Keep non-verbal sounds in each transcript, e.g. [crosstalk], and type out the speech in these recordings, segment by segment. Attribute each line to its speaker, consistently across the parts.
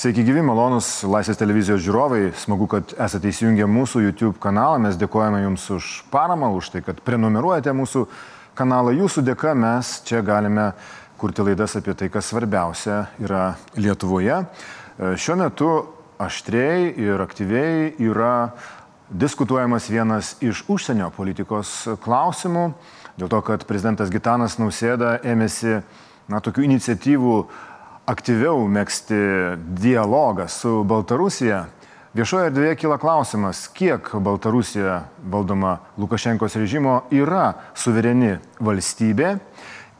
Speaker 1: Sveiki gyvi, malonus Laisvės televizijos žiūrovai. Smagu, kad esate įsijungę mūsų YouTube kanalą. Mes dėkojame Jums už paramą, už tai, kad prenumeruojate mūsų kanalą. Jūsų dėka mes čia galime kurti laidas apie tai, kas svarbiausia yra Lietuvoje. E, šiuo metu aštriai ir aktyviai yra diskutuojamas vienas iš užsienio politikos klausimų, dėl to, kad prezidentas Gitanas Nausėda ėmėsi na, tokių iniciatyvų aktyviau mėgsti dialogą su Baltarusija, viešoje erdvėje kyla klausimas, kiek Baltarusija valdoma Lukašenkos režimo yra suvereni valstybė.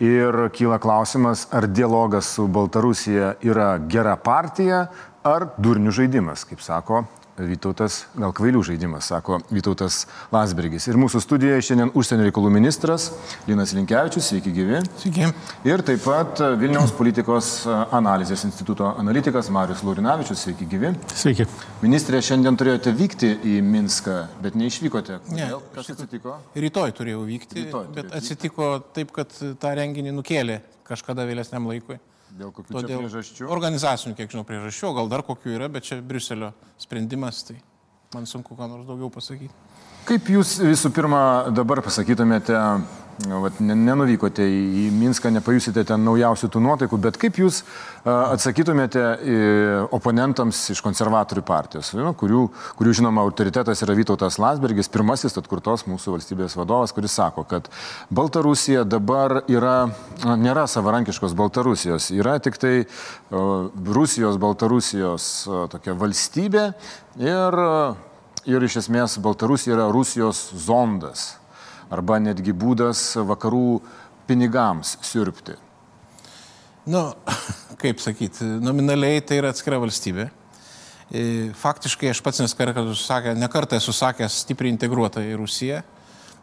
Speaker 1: Ir kyla klausimas, ar dialogas su Baltarusija yra gera partija ar durnių žaidimas, kaip sako Vytautas, gal kvailių žaidimas, sako Vytautas Lasbergis. Ir mūsų studijoje šiandien užsienio reikalų ministras Linas Linkevičius, sveiki gyvi.
Speaker 2: Sveiki.
Speaker 1: Ir taip pat Vilniaus politikos analizės instituto analitikas Marius Laurinavičius, sveiki gyvi.
Speaker 2: Sveiki.
Speaker 1: Ministrė, šiandien turėjote vykti į Minską, bet neišvykote.
Speaker 2: Ne, Kas atsitiko? Rytoj turėjau vykti, Rytoj bet atsitiko vykti. taip, kad tą renginį nukėlė kažkada vėlesniam laikui.
Speaker 1: Dėl kokių Todėl priežasčių?
Speaker 2: Organizacinių, kiek žinau, priežasčių, gal dar kokių yra, bet čia Briuselio sprendimas, tai man sunku ką nors daugiau pasakyti.
Speaker 1: Kaip jūs visų pirma dabar pasakytumėte vat, nenuvykote į Minską, nepajusite ten naujausių tų nuotaikų, bet kaip jūs atsakytumėte oponentams iš konservatorių partijos, nu, kurių, kurių žinoma autoritetas yra Vytautas Lasbergis, pirmasis atkurtos mūsų valstybės vadovas, kuris sako, kad Baltarusija dabar yra, nėra savarankiškos Baltarusijos, yra tik tai Rusijos, Baltarusijos tokia valstybė ir, ir iš esmės Baltarusija yra Rusijos zondas arba netgi būdas vakarų pinigams sirpti?
Speaker 2: Nu, [laughs] kaip sakyti, nominaliai tai yra atskira valstybė. E, faktiškai aš pats nekartą esu sakęs stipriai integruota į Rusiją.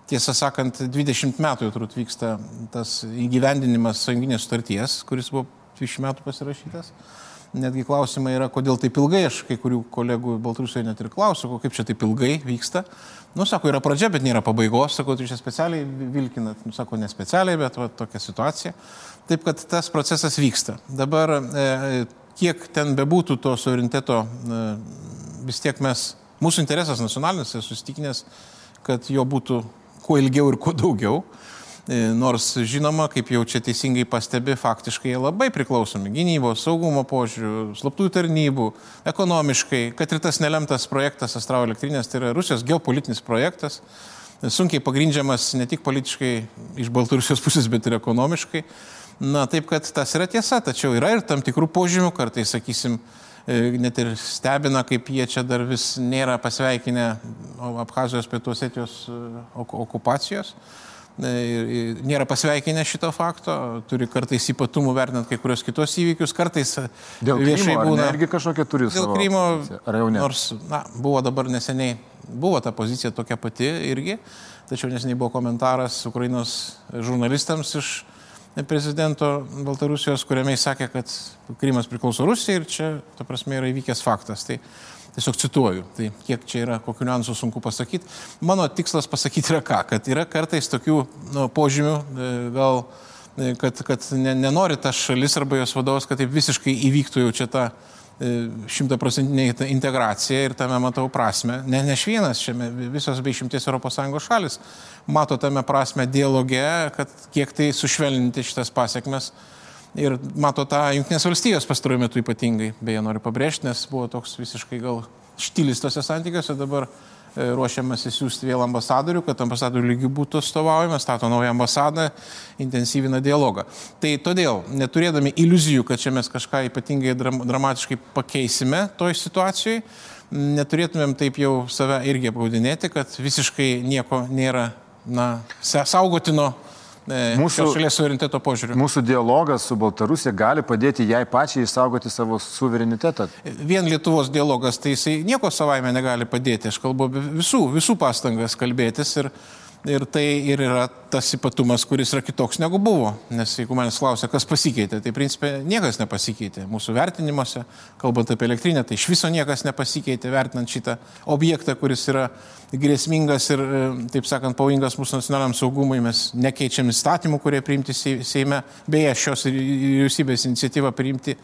Speaker 2: Tiesą sakant, 20 metų jau turbūt vyksta tas įgyvendinimas sąjunginės sutarties, kuris buvo 20 metų pasirašytas. Netgi klausimai yra, kodėl taip ilgai, aš kai kurių kolegų Baltarusijoje net ir klausiu, kaip čia taip ilgai vyksta. Nu, sako, yra pradžia, bet nėra pabaigos, sako, tu čia specialiai vilkinat, nu, sako, ne specialiai, bet va, tokia situacija. Taip, kad tas procesas vyksta. Dabar, e, kiek ten bebūtų to suvereniteto, e, vis tiek mes, mūsų interesas nacionalinis, esu įstikinęs, kad jo būtų kuo ilgiau ir kuo daugiau. E, nors žinoma, kaip jau čia teisingai pastebi, faktiškai jie labai priklausomi gynybos, saugumo požiūrių, slaptųjų tarnybų, ekonomiškai, kad ir tas nelemtas projektas Astravo elektrinės, tai yra Rusijos geopolitinis projektas, sunkiai pagrindžiamas ne tik politiškai iš Baltarusijos pusės, bet ir ekonomiškai. Na, taip kad tas yra tiesa, tačiau yra ir tam tikrų požymių, kartais, sakysim, e, net ir stebina, kaip jie čia dar vis nėra pasveikinę Abhazijos pietų Osetijos e, okupacijos nėra pasveikinę šito fakto, turi kartais ypatumų vertinant kai kurios kitos įvykius, kartais
Speaker 1: dėl viešai Krymo, būna. Irgi kažkokia turi
Speaker 2: dėl Krymo, ar jau ne? Nors, na, buvo dabar neseniai, buvo ta pozicija tokia pati irgi, tačiau neseniai buvo komentaras Ukrainos žurnalistams iš prezidento Baltarusijos, kuriame jis sakė, kad Krymas priklauso Rusijai ir čia, ta prasme, yra įvykęs faktas. Tai Tiesiog cituoju, tai kiek čia yra, kokiu niuansu sunku pasakyti. Mano tikslas pasakyti yra ką, kad yra kartais tokių nu, požymių, e, gal, e, kad, kad ne, nenori tas šalis arba jos vadovas, kad taip visiškai įvyktų jau čia ta e, šimtaprocentinė integracija ir tame matau prasme. Ne, ne aš vienas, čia visos bei šimties ES šalis mato tame prasme dialoge, kad kiek tai sušvelninti šitas pasiekmes Ir mato tą Junktinės valstijos pastaruoju metu ypatingai, beje, noriu pabrėžti, nes buvo toks visiškai gal štilis tose santykiuose, dabar e, ruošiamasi siūsti vėl ambasadorių, kad ambasadorių lygių būtų stovaujama, stato naują ambasadą, intensyvina dialogą. Tai todėl, neturėdami iliuzijų, kad čia mes kažką ypatingai dram, dramatiškai pakeisime toj situacijai, neturėtumėm taip jau save irgi apgaudinėti, kad visiškai nieko nėra na, saugotino mūsų šalies suvereniteto požiūriu.
Speaker 1: Mūsų dialogas su Baltarusija gali padėti jai pačiai išsaugoti savo suverenitetą.
Speaker 2: Vien Lietuvos dialogas, tai jisai nieko savaime negali padėti. Aš kalbu visų, visų pastangas kalbėtis ir Ir tai ir yra tas ypatumas, kuris yra kitoks negu buvo. Nes jeigu manęs klausia, kas pasikeitė, tai principė niekas nepasikeitė. Mūsų vertinimuose, kalbant apie elektrinę, tai iš viso niekas nepasikeitė vertinant šitą objektą, kuris yra grėsmingas ir, e, taip sakant, pavojingas mūsų nacionaliniam saugumui. Mes nekeičiam įstatymų, kurie priimti Seime, beje, šios vyriausybės iniciatyva priimti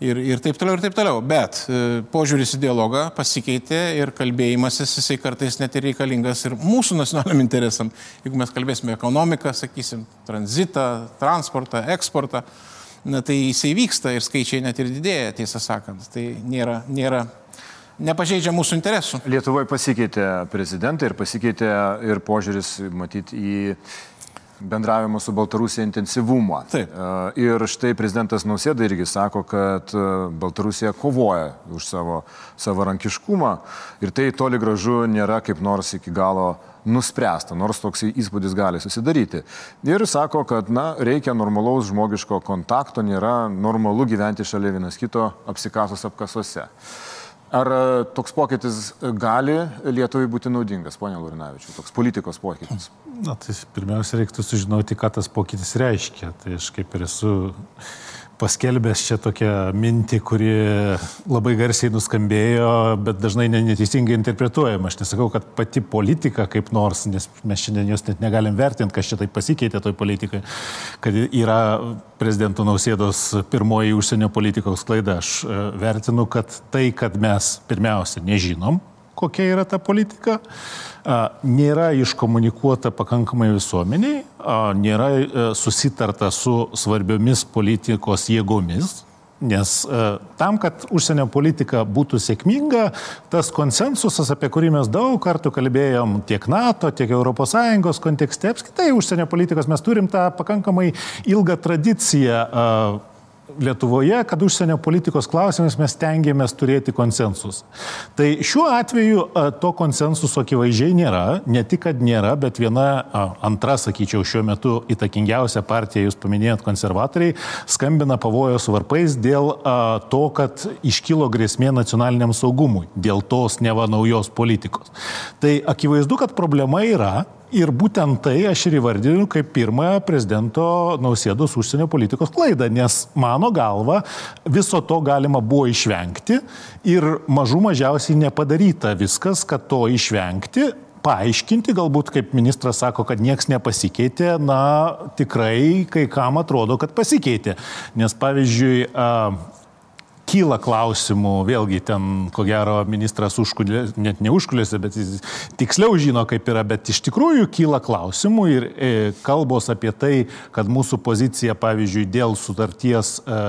Speaker 2: ir, ir taip toliau, ir taip toliau. Bet e, požiūris į dialogą pasikeitė ir kalbėjimasis jisai kartais net ir reikalingas ir mūsų nacionaliniam interesam. Jeigu mes kalbėsime ekonomiką, sakysim, tranzitą, transportą, eksportą, na, tai jisai vyksta ir skaičiai net ir didėja, tiesą sakant. Tai nėra, nėra nepažeidžia mūsų interesų.
Speaker 1: Lietuvoje pasikeitė prezidentai ir pasikeitė ir požiūris, matyti, į bendravimo su Baltarusija intensyvumą.
Speaker 2: Taip.
Speaker 1: E, ir štai prezidentas Nausėda irgi sako, kad e, Baltarusija kovoja už savo savarankiškumą ir tai toli gražu nėra kaip nors iki galo nuspręsta, nors toks įspūdis gali susidaryti. Ir sako, kad na, reikia normalaus žmogiško kontakto, nėra normalu gyventi šalia vienas kito apsikasus apkasuose. Ar e, toks pokytis gali Lietuvai būti naudingas, ponia Lurinavičiu, toks politikos pokytis?
Speaker 3: Na, tai pirmiausia, reiktų sužinoti, ką tas pokytis reiškia. Tai aš kaip ir esu paskelbęs čia tokią mintį, kuri labai garsiai nuskambėjo, bet dažnai neteisingai interpretuojama. Aš nesakau, kad pati politika kaip nors, nes mes šiandien jos net negalim vertinti, kas čia taip pasikeitė toj politikai, kad yra prezidento Nausėdos pirmoji užsienio politikos klaida. Aš e, vertinu, kad tai, kad mes pirmiausia nežinom, kokia yra ta politika, nėra iškomunikuota pakankamai visuomeniai, nėra e, susitarta su svarbiomis politikos jėgomis. Nes tam, kad užsienio politika būtų sėkminga, tas konsensusas, apie kurį mes daug kartų kalbėjom tiek NATO, tiek ES kontekste, apskritai užsienio politikos, mes turim tą pakankamai ilgą tradiciją Lietuvoje, kad užsienio politikos klausimais mes tengiamės turėti konsensus. Tai šiuo atveju to konsensuso akivaizdžiai nėra, ne tik, kad nėra, bet viena antra, sakyčiau, šiuo metu įtakingiausia partija, jūs paminėjot konservatoriai, skambina pavojos varpais dėl to, kad iškilo grėsmė nacionaliniam saugumui, dėl tos neva naujos politikos. Tai akivaizdu, kad problema yra, Ir būtent tai aš ir įvardinu kaip pirmąją prezidento nausėdos užsienio politikos klaidą, nes mano galva viso to galima buvo išvengti ir mažų mažiausiai nepadaryta viskas, kad to išvengti. Paaiškinti, galbūt kaip ministras sako, kad nieks nepasikeitė, na tikrai kai kam atrodo, kad pasikeitė. Nes pavyzdžiui, kyla klausimų, vėlgi ten, ko gero, ministras užkulė, net ne užkulėse, bet jis tiksliau žino, kaip yra, bet iš tikrųjų kyla klausimų ir e, kalbos apie tai, kad mūsų pozicija, pavyzdžiui, dėl sutarties, e,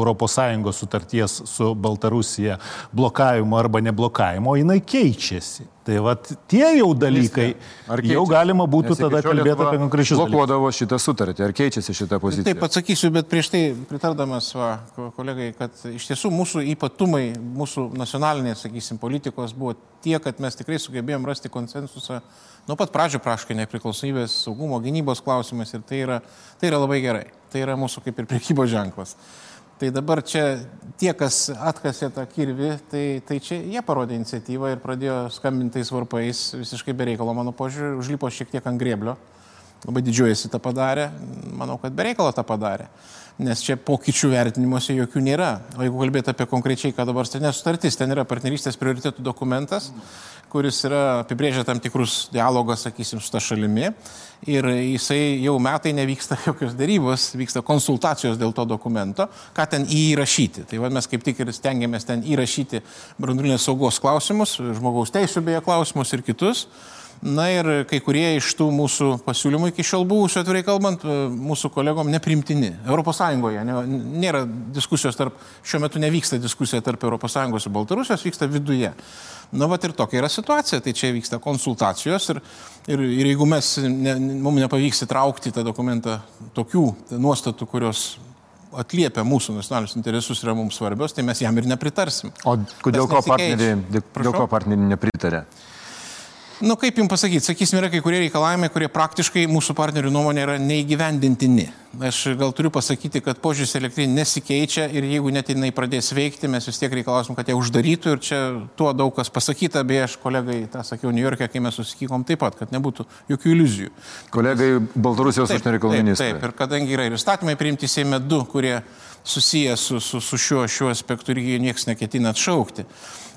Speaker 3: ES sutarties su Baltarusija blokavimo arba neblokavimo, jinai keičiasi. Tai vat tie jau dalykai, ar jau galima būtų tada kalbėti apie konkrečius
Speaker 1: dalykus. Blokuodavo šitą sutartį, ar keičiasi šitą poziciją?
Speaker 2: Taip atsakysiu, bet prieš tai pritardamas va, kolegai, kad iš tiesų mūsų ypatumai, mūsų nacionalinės, sakysim, politikos buvo tie, kad mes tikrai sugebėjom rasti konsensusą nuo pat pradžio praškai nepriklausomybės, saugumo, gynybos klausimas ir tai yra, tai yra labai gerai. Tai yra mūsų kaip ir priekybos ženklas. Tai dabar čia tie, kas atkasė tą kirvį, tai, tai čia jie parodė iniciatyvą ir pradėjo skambintais varpais visiškai bereikalo, mano požiūrį, užlipo šiek tiek ant grėblio. Labai didžiuojasi tą padarė, manau, kad bereikalo tą padarė nes čia pokyčių vertinimuose jokių nėra. O jeigu kalbėti apie konkrečiai, ką dabar ten nesutartis, ten yra partnerystės prioritėtų dokumentas, kuris yra apibrėžia tam tikrus dialogą, sakysim, su ta šalimi. Ir jisai jau metai nevyksta jokios darybos, vyksta konsultacijos dėl to dokumento, ką ten įrašyti. Tai va, mes kaip tik ir stengiamės ten įrašyti brandulinės saugos klausimus, žmogaus teisų beje klausimus ir kitus. Na ir kai kurie iš tų mūsų pasiūlymų iki šiol buvusių, atvirai kalbant, e, mūsų kolegom neprimtini. ES nėra diskusijos tarp, šiuo metu nevyksta diskusija tarp ES ir Baltarusijos, vyksta viduje. Na, va ir tokia yra situacija, tai čia vyksta konsultacijos ir, ir, ir jeigu mes, ne, mums nepavyks įtraukti tą dokumentą tokių nuostatų, kurios atliepia mūsų nacionalinius interesus yra mums svarbios, tai mes jam ir nepritarsim.
Speaker 1: O kodėl ko partneriai, dėl ko partneriai nepritarė?
Speaker 2: Na, nu, kaip jums pasakyti, sakysim, yra kai kurie reikalavimai, kurie praktiškai mūsų partnerių nuomonė yra neįgyvendintini. Aš gal turiu pasakyti, kad požiūris elektrinė nesikeičia ir jeigu net jinai pradės veikti, mes vis tiek reikalausim, kad ją uždarytų ir čia tuo daug kas pasakyta, beje, aš kolegai tą sakiau New York'e, kai mes susitikom taip pat, kad nebūtų jokių iliuzijų.
Speaker 1: Kolegai Baltarusijos užsienio reikalų ministrai.
Speaker 2: Taip, ir kadangi yra ir įstatymai priimti Seime 2, kurie susiję su, su, su šiuo, šiuo aspektu ir jie niekas neketina atšaukti.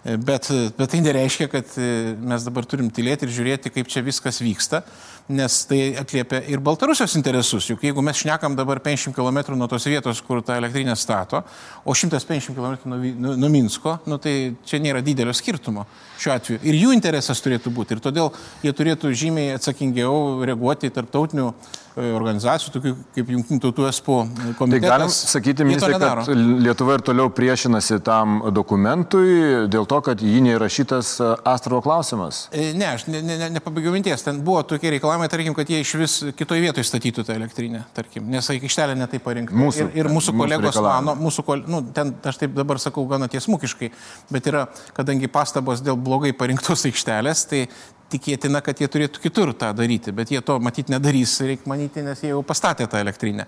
Speaker 2: Bet, bet tai nereiškia, kad e, mes dabar turim tylėti ir žiūrėti, kaip čia viskas vyksta. nes tai atliepia ir Baltarusijos interesus. Juk jeigu mes šnekam dabar 50 km nuo tos vietos, kur ta elektrinė stato, o 150 km nuo, nuo, nuo Minsko, nu, tai čia nėra didelio skirtumo šiuo atveju. Ir jų interesas turėtų būti. Ir todėl jie turėtų žymiai atsakingiau reaguoti į tarptautinių E, organizacijų, tokių kaip Junktinių tautų ESPO komitetas.
Speaker 1: Tai galim sakyti, ministrai, kad Lietuva ir toliau priešinasi tam dokumentui dėl to, kad jį neįrašytas e, Astrovo klausimas.
Speaker 2: E, ne, aš nepabaigiau ne, ne, ne minties. Ten buvo tokie reikalavimai, tarkim, kad jie iš vis kitoje vietoje statytų tą elektrinę, tarkim, nes aikštelė netai parinkta.
Speaker 1: Mūsų,
Speaker 2: ir, ir mūsų kolegos mūsų mano, mūsų, nu, ten aš taip dabar sakau gana tiesmukiškai, bet yra, kadangi pastabos dėl blogai parinktos aikštelės, tai tikėtina, kad jie turėtų kitur tą daryti, bet jie to matyti nedarys, reikia manyti, nes jie jau pastatė tą elektrinę.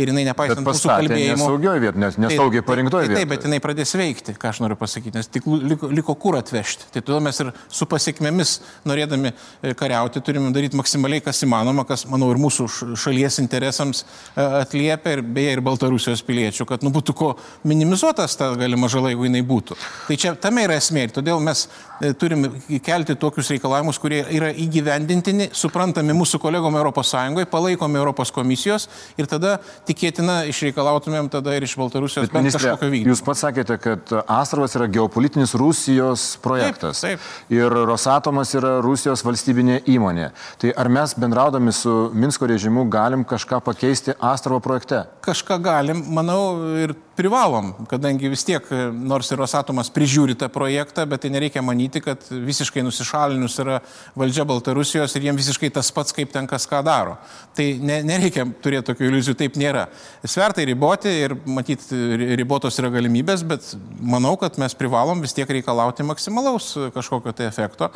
Speaker 2: Ir jinai nepaisant mūsų kalbėjimo.
Speaker 1: Nesaugioje vietoje, nes nesaugiai parinktoje vietoje.
Speaker 2: Taip, bet jinai pradės veikti, ką aš noriu pasakyti, nes tik liko, liko kur atvežti. Tai todėl mes ir su pasiekmėmis, norėdami e, kariauti, turime daryti maksimaliai, kas įmanoma, kas, manau, ir mūsų šalies interesams e, atliepia, ir beje, ir Baltarusijos piliečių, kad nu, būtų ko minimizuotas ta galima žala, jeigu jinai būtų. Tai čia tame yra esmė ir todėl mes e, turime kelti tokius reikalavimus, kurie yra įgyvendintini, suprantami mūsų kolegom ES, palaikomi Europos komisijos ir tada tikėtina išreikalautumėm tada ir iš Baltarusijos bent kažkokio vykdymo.
Speaker 1: Jūs pats sakėte, kad Astravas yra geopolitinis Rusijos projektas.
Speaker 2: Taip, taip.
Speaker 1: Ir Rosatomas yra Rusijos valstybinė įmonė. Tai ar mes bendraudami su Minsko režimu galim kažką pakeisti Astravo projekte?
Speaker 2: Kažką galim, manau, ir privalom, kadangi vis tiek, nors ir Rosatomas prižiūri tą projektą, bet tai nereikia manyti, kad visiškai nusišalinus yra valdžia Baltarusijos ir jiems visiškai tas pats, kaip ten kas ką daro. Tai ne, nereikia turėti tokių iliuzijų, taip nėra. Svertai riboti ir matyti ribotos yra galimybės, bet manau, kad mes privalom vis tiek reikalauti maksimalaus kažkokio tai efekto.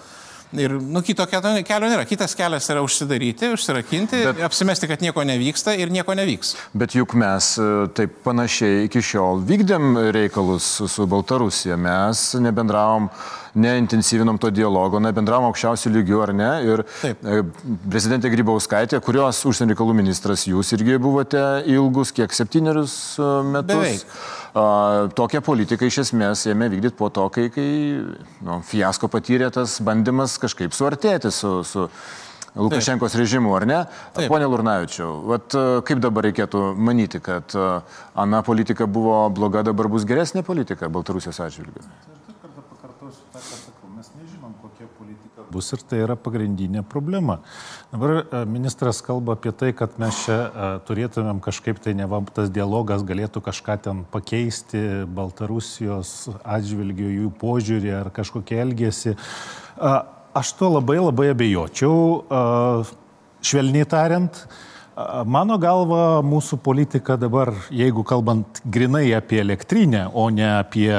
Speaker 2: Ir nu, kito kelio nėra. Kitas kelias yra užsidaryti, užsirakinti, bet, apsimesti, kad nieko nevyksta ir nieko nevyks.
Speaker 1: Bet juk mes e, taip panašiai iki šiol vykdėm reikalus su, su Baltarusija. Mes nebendravom, neintensyvinom to dialogo, nebendravom aukščiausių lygių, ar ne? Ir taip. E, prezidentė Grybauskaitė, kurios užsienio reikalų ministras jūs irgi buvote ilgus, kiek septynerius e, metus.
Speaker 2: Beveik.
Speaker 1: Tokią politiką iš esmės ėmė vykdyti po to, kai, kai nu, fiasko patyrė tas bandymas kažkaip suartėti su, su Lukašenkos Taip. režimu, ar ne? Taip. Pone Lurnavičiau, vat, kaip dabar reikėtų manyti, kad ana politika buvo bloga, dabar bus geresnė politika Baltarusijos atžvilgiu?
Speaker 3: Bus ir tai yra pagrindinė problema. Dabar e, ministras kalba apie tai, kad mes čia e, turėtumėm kažkaip tai nevam tas dialogas galėtų kažką ten pakeisti Baltarusijos atžvilgių, jų požiūrį ar kažkokie elgesį. E, aš to labai labai abejočiau, švelniai tariant. Mano galva, mūsų politika dabar, jeigu kalbant grinai apie elektrinę, o ne apie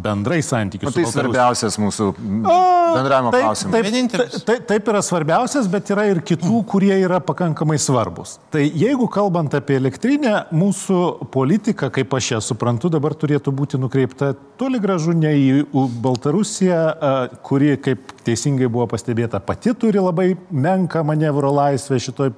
Speaker 3: bendrai santykius.
Speaker 1: O tai svarbiausias mūsų bendravimo
Speaker 3: taip,
Speaker 1: klausimas.
Speaker 3: Taip, taip, taip yra svarbiausias, bet yra ir kitų, kurie yra pakankamai svarbus. Tai jeigu kalbant apie elektrinę, mūsų politika, kaip aš ją suprantu, dabar turėtų būti nukreipta toli gražu ne į Baltarusiją, kuri, kaip teisingai buvo pastebėta, pati turi labai menką manevro laisvę šitoj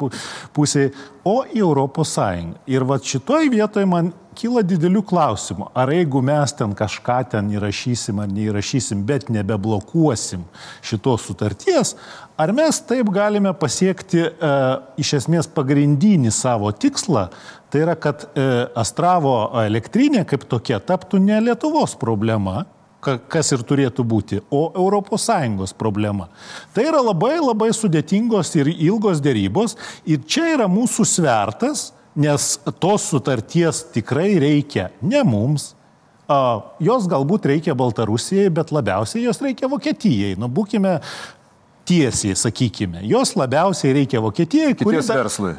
Speaker 3: pusėje o į Europos Sąjungą. Ir va šitoj vietoje man kyla didelių klausimų. Ar jeigu mes ten kažką ten įrašysim ar neįrašysim, bet nebeblokuosim šitos sutarties, ar mes taip galime pasiekti e, iš esmės pagrindinį savo tikslą, tai yra, kad e, Astravo elektrinė kaip tokia taptų ne Lietuvos problema, kas ir turėtų būti, o ES problema. Tai yra labai labai sudėtingos ir ilgos dėrybos ir čia yra mūsų svertas, nes tos sutarties tikrai reikia ne mums, jos galbūt reikia Baltarusijai, bet labiausiai jos reikia Vokietijai. Nu, būkime tiesiai, sakykime, jos labiausiai reikia Vokietijai.
Speaker 1: Kities verslui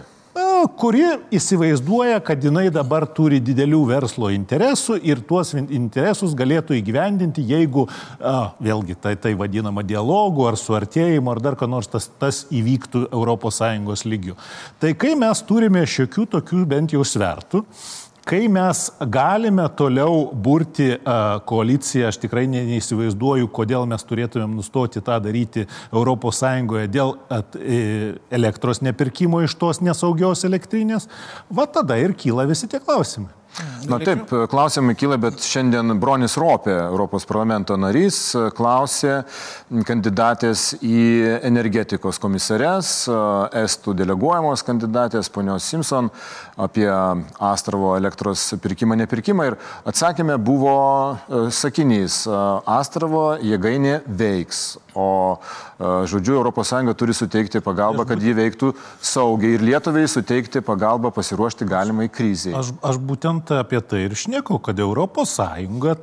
Speaker 3: kuri įsivaizduoja, kad jinai dabar turi didelių verslo interesų ir tuos interesus galėtų įgyvendinti, jeigu, a, vėlgi, tai, tai vadinama dialogu ar suartėjimu ar dar ką nors tas, tas įvyktų ES lygių. Tai kai mes turime šiokių tokių bent jau svertų, Kai mes galime toliau burti koaliciją, aš tikrai neįsivaizduoju, kodėl mes turėtumėm nustoti tą daryti ES dėl elektros nepirkimo iš tos nesaugios elektrinės, va tada ir kyla visi tie klausimai.
Speaker 1: Na taip, klausimai kyla, bet šiandien Bronis Ropė, Europos parlamento narys, klausė kandidatės į energetikos komisarės, estų deleguojamos kandidatės, ponios Simpson, apie Astravo elektros pirkimą, nepirkimą. Ir atsakymė buvo e, sakinys, Astravo jėgainė veiks, o žodžiu, ES turi suteikti pagalbą, kad ji veiktų saugiai ir Lietuvai suteikti pagalbą pasiruošti galimai kriziai.
Speaker 3: Aš, aš būtent apie tai ir šneku, kad ES,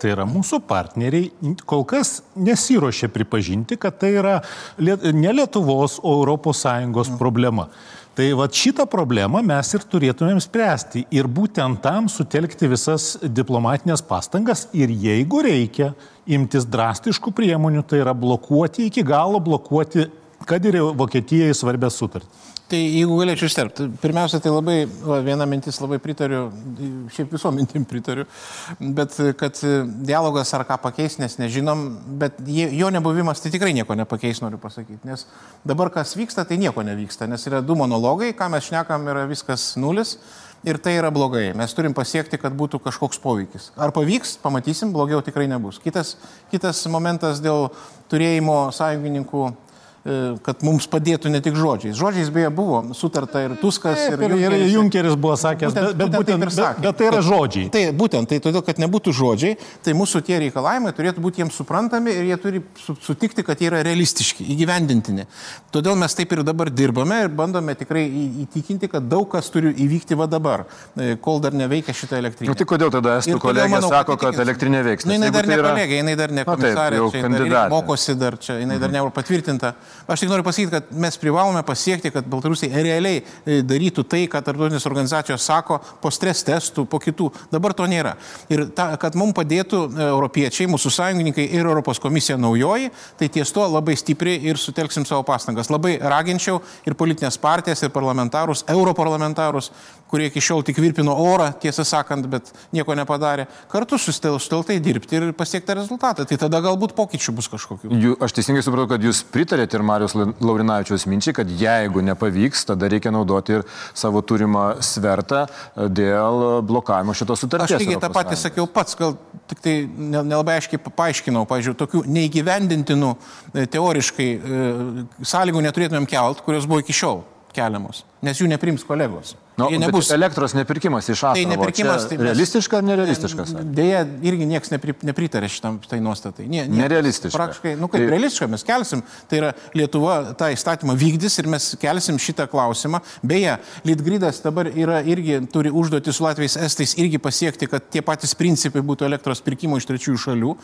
Speaker 3: tai yra mūsų partneriai, kol kas nesiuošia pripažinti, kad tai yra ne Lietuvos, o ES problema. Tai va šitą problemą mes ir turėtumėm spręsti ir būtent tam sutelkti visas diplomatinės pastangas ir jeigu reikia imtis drastiškų priemonių, tai yra blokuoti iki galo, blokuoti, kad ir Vokietijai svarbę sutartį.
Speaker 2: Tai jeigu galėčiau išterpti, pirmiausia, tai labai, va, viena mintis labai pritariu, šiaip visom [laughs] mintim pritariu, bet kad dialogas ar ką pakeis, nes nežinom, bet jo nebuvimas tai tikrai nieko nepakeis, noriu pasakyti, nes dabar kas vyksta, tai nieko nevyksta, nes yra du monologai, ką mes šnekam, yra viskas nulis. Ir tai yra blogai. Mes turim pasiekti, kad būtų kažkoks poveikis. Ar pavyks, pamatysim, blogiau tikrai nebus. Kitas, kitas momentas dėl turėjimo sąjungininkų kad mums padėtų ne tik žodžiais. Žodžiais beje buvo sutarta ir Tuskas,
Speaker 3: ir, ir, ir, ir Junkeris buvo sakęs, būtent, bet, būtent, būtent, bet, bet tai yra žodžiai.
Speaker 2: Tai būtent, tai todėl, kad nebūtų žodžiai, tai mūsų tie reikalavimai turėtų būti jiems suprantami ir jie turi sutikti, kad jie yra realistiški, įgyvendintini. Todėl mes taip ir dabar dirbame ir bandome tikrai įtikinti, kad daug kas turi įvykti va dabar, e, kol dar neveikia šitą elektrinę.
Speaker 1: Nu, tai kodėl tada estų kolegė manau, sako, kad elektrinė veiks?
Speaker 2: Na, jinai dar tai ne yra... kolegė, jinai dar ne komisarė, Na, taip, čia, dar mokosi dar čia, jinai dar mhm. nebuvo patvirtinta. Aš tik noriu pasakyti, kad mes privalome pasiekti, kad Baltarusija realiai e, darytų tai, ką tarptautinės organizacijos sako po stres testų, po kitų. Dabar to nėra. Ir ta, kad mums padėtų e, europiečiai, mūsų sąjungininkai ir Europos komisija naujoji, tai ties to labai stipriai ir sutelksim savo pastangas. Labai raginčiau ir politinės partijas, ir parlamentarus, europarlamentarus, kurie iki šiol tik virpino orą, tiesą sakant, bet nieko nepadarė, kartu susteltai dirbti ir pasiekti rezultatą. Tai tada galbūt pokyčių bus kažkokių.
Speaker 1: Jų, aš teisingai supratau, kad jūs pritarėte ir Marijos Laurinavičiaus minčiai, kad jeigu nepavyks, tada reikia naudoti ir savo turimą svertą e, dėl blokavimo šitos sutarties.
Speaker 2: Aš lygiai tą patį sakiau pats, gal tik tai nelabai aiškiai paaiškinau, pažiūrėjau, tokių neįgyvendintinų e, teoriškai e, sąlygų neturėtumėm kelt, kurios buvo iki šiol keliamos, nes jų neprims kolegos.
Speaker 1: Nu, nebus elektros nepirkimas iš Astravo. Tai nepirkimas. Tai mes... Realistiška ar nerealistiškas?
Speaker 2: Deja, irgi niekas nepri, nepritarė šitam tai nuostatai.
Speaker 1: Nie, nie, nerealistiška.
Speaker 2: Praktiškai, nu kaip tai... realistiška, mes kelsim, tai yra Lietuva tą įstatymą vykdys ir mes kelsim šitą klausimą. Beje, Litgridas dabar yra irgi turi užduoti su Latvijais Estais irgi pasiekti, kad tie patys principai būtų elektros pirkimo iš trečiųjų šalių.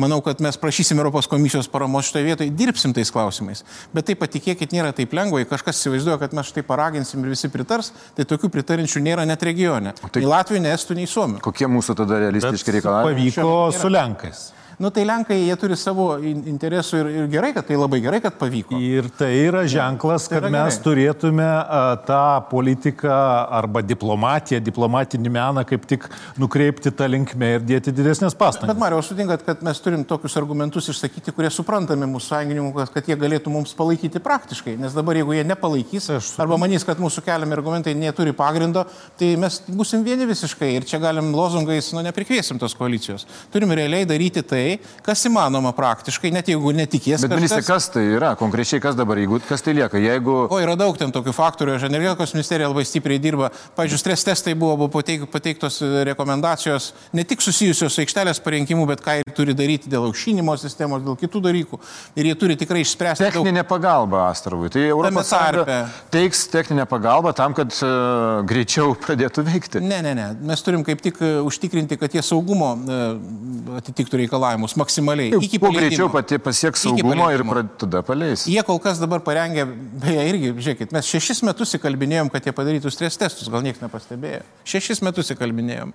Speaker 2: Manau, kad mes prašysim Europos komisijos paramos šitoje vietoje, dirbsim tais klausimais. Bet tai patikėkit, nėra taip lengva, jei kažkas įsivaizduoja, kad mes štai paraginsim ir visi pritars, tai tokių pritarinčių nėra net regione. Tai, nei Latvijų, nei Estų, nei Suomijų.
Speaker 1: Kokie mūsų tada realistiški reikalavimai?
Speaker 3: Pavyko su Lenkais.
Speaker 2: Nu tai Lenkai, jie turi savo interesų ir, ir gerai, kad tai labai gerai, kad pavyko.
Speaker 3: Ir tai yra ženklas, kad tai yra mes gerai. turėtume a, tą politiką arba diplomatiją, diplomatinį meną kaip tik nukreipti tą linkmę ir dėti didesnės pastangas.
Speaker 2: Bet Mario, sutinkat, kad mes turim tokius argumentus išsakyti, kurie suprantami mūsų sąjungininkų, kad jie galėtų mums palaikyti praktiškai. Nes dabar, jeigu jie nepalaikys, arba manys, kad mūsų keliami argumentai neturi pagrindo, tai mes busim vieni visiškai ir čia galim lozungais, nu, neprikviesim tos koalicijos. Turim realiai daryti tai, tai, kas įmanoma praktiškai, net jeigu netikės.
Speaker 1: Bet, ministrė, kas tai yra? Konkrečiai kas dabar, jeigu kas tai lieka? Jeigu...
Speaker 2: O yra daug ten tokių faktorių, aš energetikos ministerija labai stipriai dirba. Pavyzdžiui, stres testai buvo, buvo pateik, pateiktos rekomendacijos ne tik susijusios su aikštelės parinkimu, bet ką jie turi daryti dėl aušinimo sistemos, dėl kitų dalykų. Ir jie turi tikrai išspręsti.
Speaker 1: Techninė daug... pagalba Astravui. Tai Europos Sąjunga teiks techninę pagalbą tam, kad uh, greičiau [laughs] pradėtų veikti.
Speaker 2: Ne, ne, ne. Mes turim kaip tik uh, užtikrinti, kad jie saugumo uh, atitiktų reikalavimus reikalavimus maksimaliai.
Speaker 1: Jau, iki kuo greičiau pati pasieks saugumo ir tada paleis.
Speaker 2: Jie kol kas dabar parengė, beje, irgi, žiūrėkit, mes šešis metus įkalbinėjom, kad jie padarytų stres testus, gal niekas nepastebėjo. Šešis metus įkalbinėjom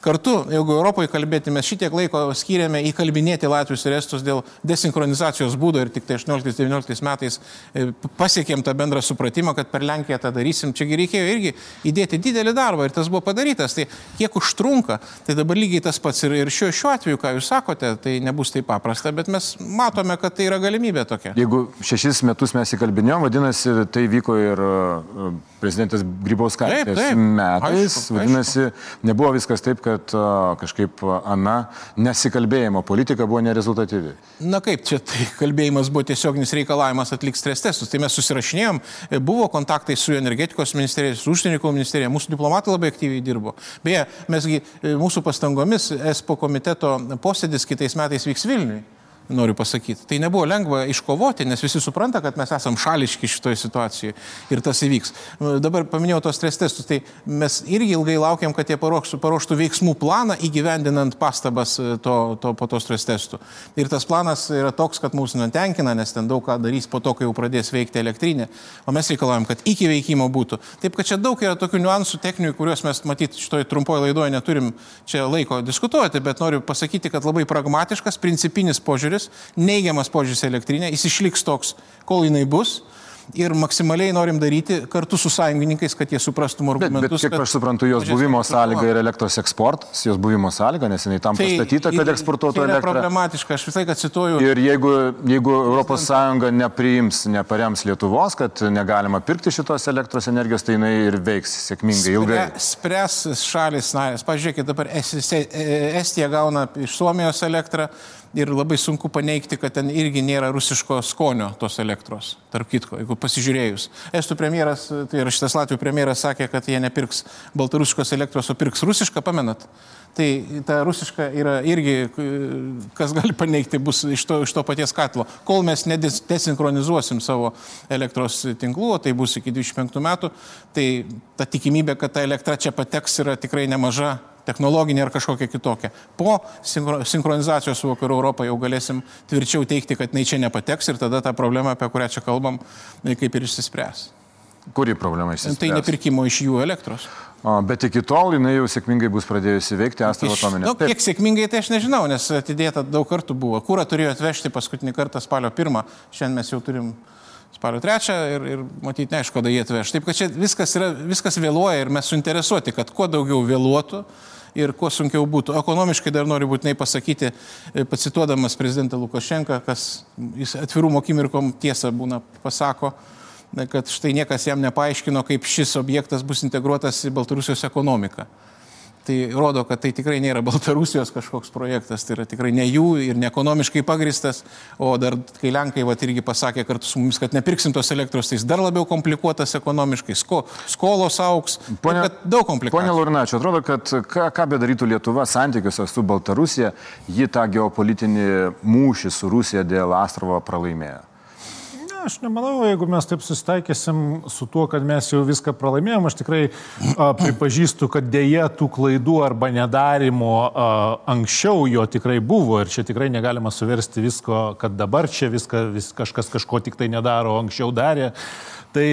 Speaker 2: Kartu, jeigu Europoje kalbėti, mes šitiek laiko skiriame įkalbinėti Latvijos ir Estus dėl desinchronizacijos būdo ir tik tai 18-19 metais e, pasiekėm tą bendrą supratimą, kad per Lenkiją tą darysim. Čiagi reikėjo irgi įdėti didelį darbą ir tas buvo padarytas. Tai kiek užtrunka, tai dabar lygiai tas pats ir, ir šiuo, šiuo atveju, ką jūs sakote, tai nebus taip paprasta, bet mes matome, kad tai yra galimybė tokia.
Speaker 1: Jeigu šešis metus mes įkalbinėjom, vadinasi, tai vyko ir e, prezidentės Grybauskaitės metais. Aišku, vadinasi, aišku. nebuvo viskas taip, kad e, kažkaip Ana nesikalbėjimo politika buvo nerezultatyvi.
Speaker 2: Na kaip, čia tai kalbėjimas buvo tiesioginis reikalavimas atlikti stres testus. Tai mes susirašinėjom, e, buvo kontaktai su energetikos ministerija, su užsienio ministerija, mūsų diplomatai labai aktyviai dirbo. Beje, mesgi mūsų pastangomis ESPO komiteto posėdis kitais metais vyks Vilniui noriu pasakyti. Tai nebuvo lengva iškovoti, nes visi supranta, kad mes esame šališki šitoje situacijoje ir tas įvyks. Dabar paminėjau tos stres testus, tai mes irgi ilgai laukiam, kad jie paruoštų, paruoštų veiksmų planą įgyvendinant pastabas e, to, to, po to stres testų. Ir tas planas yra toks, kad mūsų netenkina, nes ten daug ką darys po to, kai jau pradės veikti elektrinė, o mes reikalavim, kad iki veikimo būtų. Taip, kad čia daug yra tokių niuansų techninių, kuriuos mes matyt šitoje trumpoje laidoje neturim čia laiko diskutuoti, bet noriu pasakyti, kad labai pragmatiškas, principinis požiūris požiūris, neigiamas požiūris elektrinė, jis išliks toks, kol jinai bus ir maksimaliai norim daryti kartu su sąjungininkais, kad jie suprastų argumentus.
Speaker 1: Bet, bet kiek aš suprantu, jos buvimo sąlyga yra elektros eksportas, jos buvimo sąlyga, nes jinai tam tai, pastatyta, kad eksportuotų tai elektrą.
Speaker 2: Tai problematiška, aš visai, kad cituoju.
Speaker 1: Ir jeigu, jeigu ES nepriims, neparems Lietuvos, kad negalima pirkti šitos elektros energijos, tai jinai ir veiks sėkmingai ilgai.
Speaker 2: Spręs šalis narės. Pažiūrėkite, dabar Estija gauna iš Suomijos elektrą ir labai sunku paneigti, kad ten irgi nėra rusiško skonio tos elektros. Tarp kitko, jeigu pasižiūrėjus. Estų premjeras, tai ir šitas Latvijų premjeras sakė, kad jie nepirks baltarusiškos elektros, o pirks rusišką, pamenat? Tai ta rusiška yra irgi, kas gali paneigti, bus iš to, iš to paties katlo. Kol mes nedesinchronizuosim savo elektros tinklų, o tai bus iki 25 metų, tai ta tikimybė, kad ta elektra čia pateks, yra tikrai nemaža technologinė ar kažkokia kitokia. Po sinchronizacijos su Vakarų Europą jau galėsim tvirčiau teikti, kad jinai čia nepateks ir tada ta problema, apie kurią čia kalbam, kaip ir išsispręs.
Speaker 1: Kuri problema išsispręs?
Speaker 2: Tai nepirkimo iš jų elektros.
Speaker 1: O, bet iki tol jinai jau sėkmingai bus pradėjusi veikti Astravo atominė.
Speaker 2: Na, nu, kiek sėkmingai tai aš nežinau, nes atidėta daug kartų buvo. Kūrą turėjo atvežti paskutinį kartą spalio pirmą, šiandien mes jau turim spalio trečią ir, ir matyti neaišku, kada jie atveš. Taip, kad čia viskas, yra, viskas vėluoja ir mes suinteresuoti, kad kuo daugiau vėluotų ir kuo sunkiau būtų. Ekonomiškai dar noriu būtinai pasakyti, e, pacituodamas prezidentą Lukašenką, kas jis atvirumo akimirkom tiesą būna pasako, kad štai niekas jam nepaaiškino, kaip šis objektas bus integruotas į Baltarusijos ekonomiką. Tai rodo, kad tai tikrai nėra Baltarusijos kažkoks projektas, tai yra tikrai ne jų ir ne ekonomiškai pagristas, o dar kai Lenkai va irgi pasakė kartu su mumis, kad nepirksim tos elektros, tai jis dar labiau komplikuotas ekonomiškai, sko, skolos auks,
Speaker 1: pone,
Speaker 2: daug komplikuotų.
Speaker 1: Pone Laurinačiu, atrodo, kad ką, ką bedarytų Lietuva santykiuose su Baltarusija, ji tą geopolitinį mūšį su Rusija dėl Astrovo pralaimėjo.
Speaker 3: Aš nemanau, jeigu mes taip susitaikysim su tuo, kad mes jau viską pralaimėjom, aš tikrai a, pripažįstu, kad dėja tų klaidų arba nedarimo a, anksčiau jo tikrai buvo ir čia tikrai negalima suversti visko, kad dabar čia viską, vis, kažkas kažko tik tai nedaro, anksčiau darė. Tai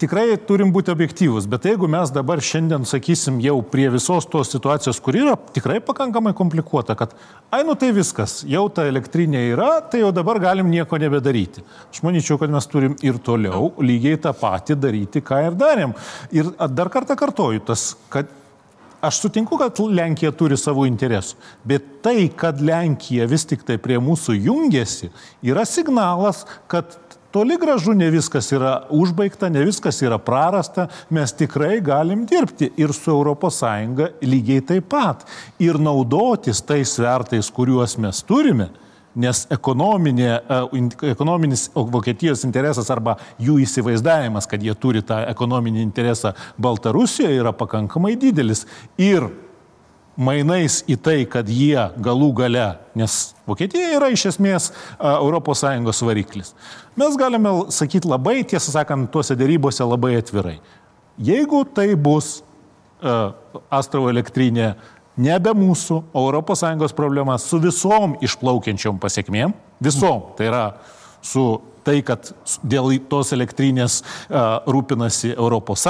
Speaker 3: tikrai turim būti objektyvus, bet jeigu mes dabar šiandien sakysim jau prie visos tos situacijos, kur yra tikrai pakankamai komplikuota, kad, ai, nu tai viskas, jau ta elektrinė yra, tai jau dabar galim nieko nebedaryti. Aš manyčiau, kad mes turim ir toliau lygiai tą patį daryti, ką ir darėm. Ir dar kartą kartoju, tas, kad Aš sutinku, kad Lenkija turi savo interesų, bet tai, kad Lenkija vis tik tai prie mūsų jungiasi, yra signalas, kad Toli gražu ne viskas yra užbaigta, ne viskas yra prarasta, mes tikrai galim dirbti ir su ES lygiai taip pat. Ir naudotis tais svertais, kuriuos mes turime, nes ekonominė, e, ekonominis Vokietijos interesas arba jų įsivaizdavimas, kad jie turi tą ekonominį interesą Baltarusijoje yra pakankamai didelis. Ir mainais į tai, kad jie galų gale, nes Vokietija yra iš esmės ES variklis. Mes galime sakyti labai, tiesą sakant, tuose dėrybose labai atvirai. Jeigu tai bus Astravo elektrinė nebe mūsų, o ES problema su visom išplaukiančiom pasiekmėm, visom, tai yra su tai, kad dėl tos elektrinės rūpinasi ES,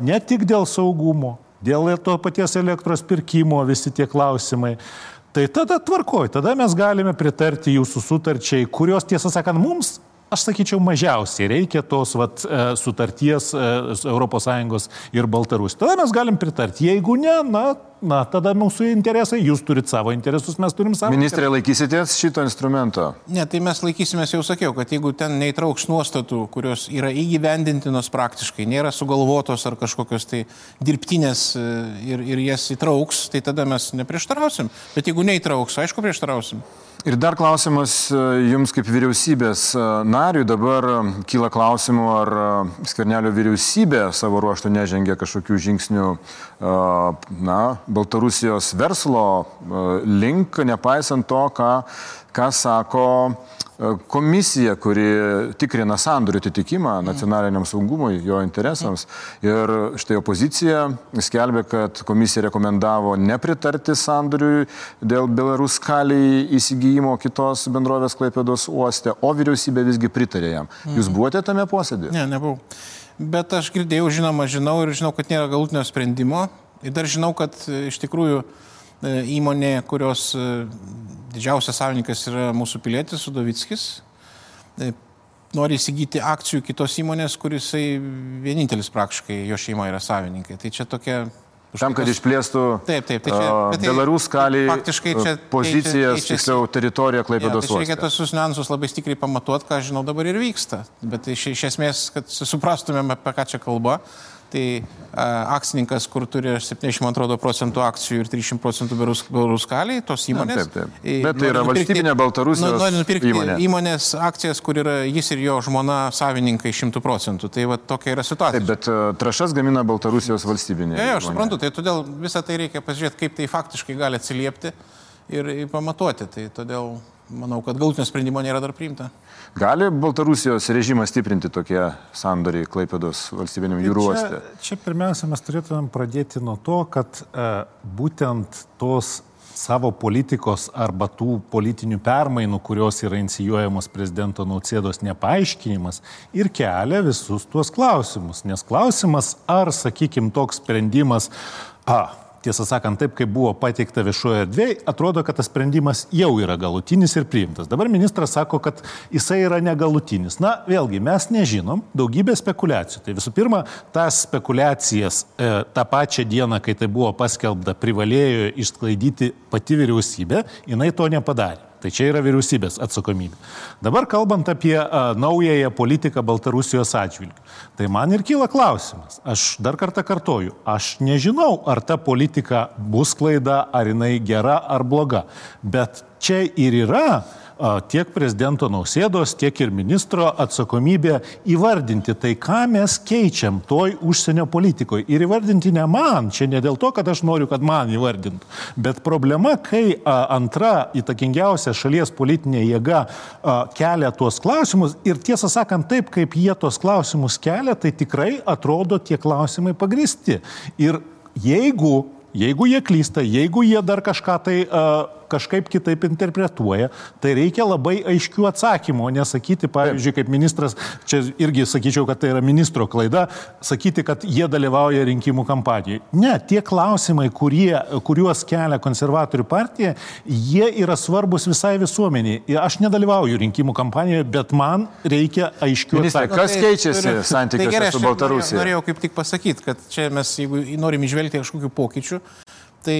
Speaker 3: ne tik dėl saugumo, dėl to paties elektros pirkimo visi tie klausimai. Tai tada tvarkoj, tada mes galime pritarti jūsų sutarčiai, kurios tiesą sakant mums Aš sakyčiau, mažiausiai reikia tos vat, e, sutarties ES ir Baltarusijos. Tada mes galim pritarti. Jeigu ne, na, na, tada mūsų interesai, jūs turite savo interesus, mes turim savo.
Speaker 1: Ministrė, laikysitės šito instrumento?
Speaker 2: Ne, tai mes laikysimės, jau sakiau, kad jeigu ten neįtrauks nuostatų, kurios yra įgyvendintinos praktiškai, nėra sugalvotos ar kažkokios tai dirbtinės e, ir, ir jas įtrauks, tai tada mes neprieštarausim. Bet jeigu neįtrauks, aišku, prieštarausim.
Speaker 1: Ir dar klausimas e, jums kaip vyriausybės e, nariui. Dabar e, kyla klausimų, ar Skvernelio vyriausybė savo ruoštų nežengia kažkokių žingsnių na, Baltarusijos verslo link, nepaisant to, ką, ką sako komisija, kuri tikrina sandorių atitikimą nacionaliniam saugumui, jo interesams. Ir štai opozicija skelbė, kad komisija rekomendavo nepritarti sandoriui dėl Belarus kaliai įsigijimo kitos bendrovės Klaipėdos uoste, o vyriausybė visgi pritarė jam. Jūs buvote tame posėdėje?
Speaker 2: Ne, nebuvau. Bet aš girdėjau, žinoma, žinau ir žinau, kad nėra galutinio sprendimo. Ir dar žinau, kad iš tikrųjų e, įmonė, kurios e, didžiausias savininkas yra mūsų pilietis Sudovickis, e, nori įsigyti akcijų kitos įmonės, kuris vienintelis praktiškai jo šeima yra savininkai. Tai čia tokia
Speaker 1: Tam, kad išplėstų
Speaker 2: taip, taip, tai čia,
Speaker 1: uh, tai Belarus kalį
Speaker 2: faktiškai čia
Speaker 1: pozicijas, tiksliau teritoriją Klaipėdos
Speaker 2: ja, tai reikia tos niuansus labai stipriai pamatuoti, ką žinau dabar ir vyksta. Bet iš, iš esmės, kad suprastumėm, apie ką čia kalba, tai akcininkas, kur turi 72 procentų akcijų ir 300 procentų Beruskaliai, tos įmonės. Taip,
Speaker 1: taip. Bet tai yra valstybinė Baltarusijos
Speaker 2: nori nupirkti įmonė. įmonės akcijas, kur yra jis ir jo žmona savininkai 100 procentų. Tai va tokia yra situacija.
Speaker 1: Taip, bet trašas gamina Baltarusijos valstybinė.
Speaker 2: Ja, aš suprantu, tai todėl visą tai reikia pasižiūrėti, kaip tai faktiškai gali atsiliepti ir, ir pamatuoti. Tai todėl manau, kad galutinio sprendimo nėra dar priimta.
Speaker 1: Gali Baltarusijos režimą stiprinti tokie sandoriai Klaipėdos valstybiniam jūrų uoste?
Speaker 3: Čia, čia pirmiausia, mes turėtumėm pradėti nuo to, kad e, būtent tos savo politikos arba tų politinių permainų, kurios yra inicijuojamos prezidento Nausėdos nepaaiškinimas ir kelia visus tuos klausimus. Nes klausimas, ar, sakykime, toks sprendimas, a, tiesą sakant, taip kaip buvo pateikta viešoje erdvėje, atrodo, kad tas sprendimas jau yra galutinis ir priimtas. Dabar ministras sako, kad jisai yra negalutinis. Na, vėlgi, mes nežinom, daugybė spekulacijų. Tai visų pirma, tas spekulacijas e, tą pačią dieną, kai tai buvo paskelbta, privalėjo išsklaidyti pati vyriausybė, jinai to nepadarė. Tai čia yra vyriausybės atsakomybė. Dabar kalbant apie a, naująją politiką Baltarusijos atžvilgių, tai man ir kyla klausimas. Aš dar kartą kartoju, aš nežinau, ar ta politika bus klaida, ar jinai gera ar bloga. Bet čia ir yra tiek prezidento Nausėdos, tiek ir ministro atsakomybė įvardinti tai, ką mes keičiam toj užsienio politikoje. Ir įvardinti ne man, čia ne dėl to, kad aš noriu, kad man įvardintų, bet problema, kai antra įtakingiausia šalies politinė jėga kelia tuos klausimus ir tiesą sakant, taip kaip jie tuos klausimus kelia, tai tikrai atrodo tie klausimai pagristi. Ir jeigu Jeigu jie klysta, jeigu jie dar kažką tai uh, kažkaip kitaip interpretuoja, tai reikia labai aiškių atsakymų, o nesakyti, pavyzdžiui, kaip ministras, čia irgi sakyčiau, kad tai yra ministro klaida, sakyti, kad jie dalyvauja rinkimų kampanijoje. Ne, tie klausimai, kurie, kuriuos kelia konservatorių partija, jie yra svarbus visai visuomeniai. Aš nedalyvauju rinkimų kampanijoje, bet man reikia aiškių
Speaker 1: atsakymų. Kas keičiasi santykiuose tai su Baltarusija?
Speaker 2: Norėjau kaip tik pasakyti, kad čia mes, jeigu norim išvelgti kažkokių pokyčių, Tai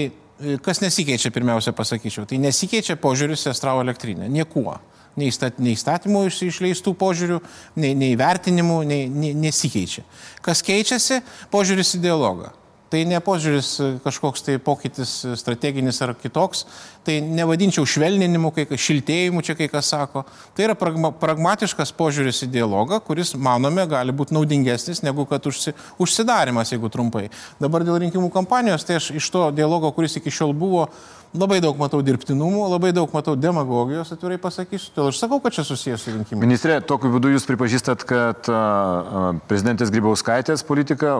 Speaker 2: kas nesikeičia, pirmiausia pasakyčiau, tai nesikeičia požiūris į Astravo elektrinę. Niekuo. Nei įstatymų išleistų požiūrių, nei, nei vertinimų, nei, nei, nesikeičia. Kas keičiasi? Požiūris į dialogą. Tai ne požiūris e, kažkoks tai pokytis e, strateginis ar kitoks, tai nevadinčiau švelninimu, kai šiltėjimu čia kai kas sako. Tai yra pragma, pragmatiškas požiūris į dialogą, kuris, manome, gali būti naudingesnis negu kad užsi, užsidarimas, jeigu trumpai. Dabar dėl rinkimų kampanijos, tai aš iš to dialogo, kuris iki šiol buvo, Labai daug matau dirbtinumų, labai daug matau demagogijos, atvirai pasakysiu. Todėl aš sakau, kad čia susijęs su rinkimais.
Speaker 1: Ministrė, tokiu būdu jūs pripažįstat, kad uh, prezidentės Grybauskaitės politika,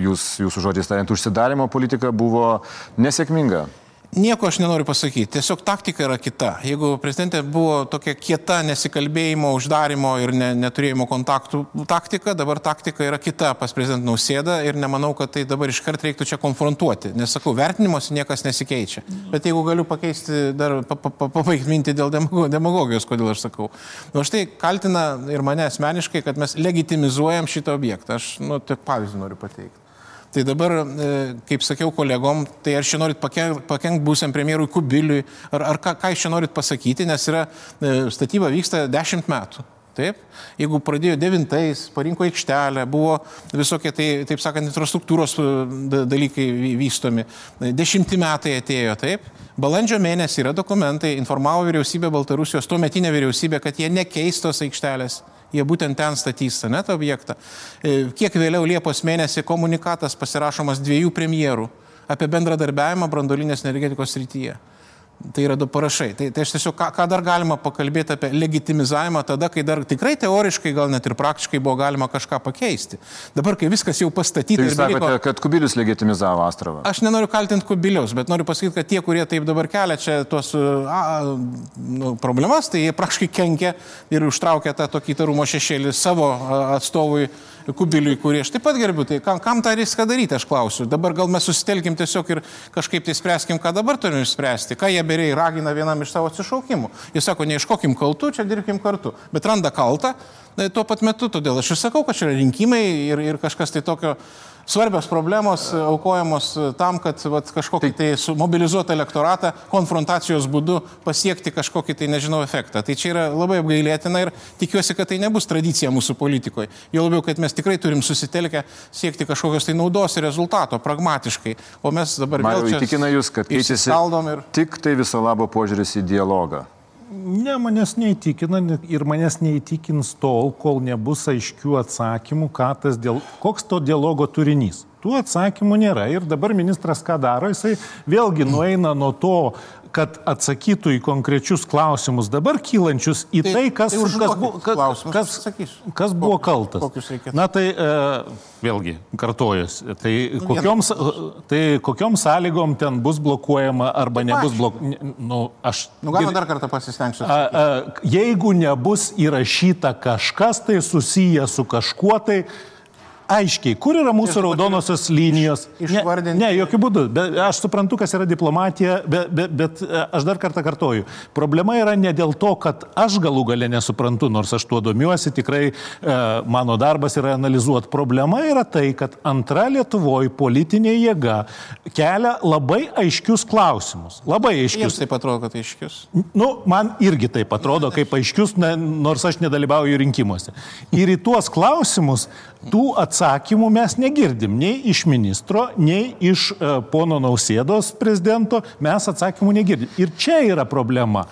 Speaker 1: jūs, jūsų žodžiais tariant, užsidarimo politika buvo nesėkminga.
Speaker 2: Nieko aš nenoriu pasakyti, tiesiog taktika yra kita. Jeigu prezidentė buvo tokia kieta nesikalbėjimo, uždarimo ir ne, neturėjimo kontaktų taktika, dabar taktika yra kita pas prezidentą Nausėdą ir nemanau, kad tai dabar iškart reiktų čia konfrontuoti. Nes sakau, vertinimuose niekas nesikeičia. Bet jeigu galiu pakeisti, dar pabaigti mintį dėl demagogijos, kodėl aš sakau. Nu, aš tai kaltina ir mane asmeniškai, kad mes legitimizuojam šitą objektą. Aš, nu, tik pavyzdį noriu pateikti. Tai dabar, e, kaip sakiau kolegom, tai ar čia norit pakengti būsiam premjerui Kubiliui, ar, ar ką, ką iš čia norit pasakyti, nes yra e, statyba vyksta dešimt metų. Taip, jeigu pradėjo devintais, parinko aikštelę, buvo visokie, tai, taip sakant, infrastruktūros e, dalykai vystomi, dešimti metai atėjo, taip, balandžio mėnesį yra dokumentai, informavo vyriausybė Baltarusijos, tuo metinė vyriausybė, kad jie nekeistos aikštelės jie būtent ten statys net objektą. E, kiek vėliau Liepos mėnesį komunikatas pasirašomas dviejų premjerų apie bendradarbiavimą brandolinės energetikos srityje. Tai yra du parašai. Tai, tai aš tiesiog, ką, ką dar galima pakalbėti apie legitimizavimą tada, kai dar tikrai teoriškai, gal net ir praktiškai buvo galima kažką pakeisti. Dabar, kai viskas jau pastatyta.
Speaker 1: Tai jūs sakote, beliko, kad Kubilius legitimizavo Astravą?
Speaker 2: Aš nenoriu kaltinti Kubiliaus, bet noriu pasakyti, kad tie, kurie taip dabar kelia čia tuos a, nu, problemas, tai jie praktiškai kenkia ir užtraukia tą tokį įtarumo šešėlį savo atstovui Kubiliui, kurį aš taip pat gerbiu, tai kam, kam tą riską daryti, aš klausiu. Dabar gal mes susitelkim tiesiog ir kažkaip tai spręskim, ką dabar turim išspręsti. Ką jie beriai ragina vienam iš savo atsišaukimų. Jis sako, neieškokim kaltų, čia dirbkim kartu. Bet randa kaltą tuo pat metu, todėl aš ir sakau, kad čia yra rinkimai ir, ir kažkas tai tokio svarbios problemos aukojamos tam, kad vat, kažkokį tai, tai mobilizuotą elektoratą konfrontacijos būdu pasiekti kažkokį tai, nežinau, efektą. Tai čia yra labai apgailėtina ir tikiuosi, kad tai nebus tradicija mūsų politikoje. Jo labiau, kad mes tikrai turim susitelkę siekti kažkokios tai naudos ir rezultato pragmatiškai. O mes dabar
Speaker 1: Mariau, vėl. Įtikina jūs, kad keičiasi
Speaker 2: ir...
Speaker 1: tik tai viso labo požiūris į dialogą.
Speaker 3: Ne, manęs neįtikina ir manęs neįtikins tol, kol nebus aiškių atsakymų, dėl, koks to dialogo turinys. Tų atsakymų nėra ir dabar ministras ką daro, jisai vėlgi nueina nuo to, kad atsakytų į konkrečius klausimus dabar kylančius į tai, tai kas, tai kas, bu, kas, kas, kas buvo kaltas. Na tai e, vėlgi kartojas, tai, nu, kokiom, tai kokiom sąlygom ten bus blokuojama arba tai nebus blokuojama. Nu, aš,
Speaker 2: nu, galima dar kartą pasistengsiu.
Speaker 3: A, a, jeigu nebus įrašyta kažkas tai susiję su kažkuo tai, aiškiai, kur yra mūsų raudonosios linijos.
Speaker 2: Išvardinti.
Speaker 3: Ne, ne jokių būdų. Bet aš suprantu, kas yra diplomatija, bet, bet, bet aš dar kartą kartoju. Problema yra ne dėl to, kad aš galų gale nesuprantu, nors aš tuo domiuosi, tikrai e, mano darbas yra analizuoti. Problema yra tai, kad antra Lietuvoje politinė jėga kelia labai aiškius klausimus. Labai aiškius.
Speaker 2: Jums taip atrodo, kad aiškius?
Speaker 3: Nu, man irgi taip atrodo, kaip aiškius, ne, nors aš nedalyvauju rinkimuose. Ir į tuos klausimus tų atsakymų mes negirdim nei iš ministro, nei iš uh, pono Nausėdos prezidento, mes atsakymų negirdim. Ir čia yra problema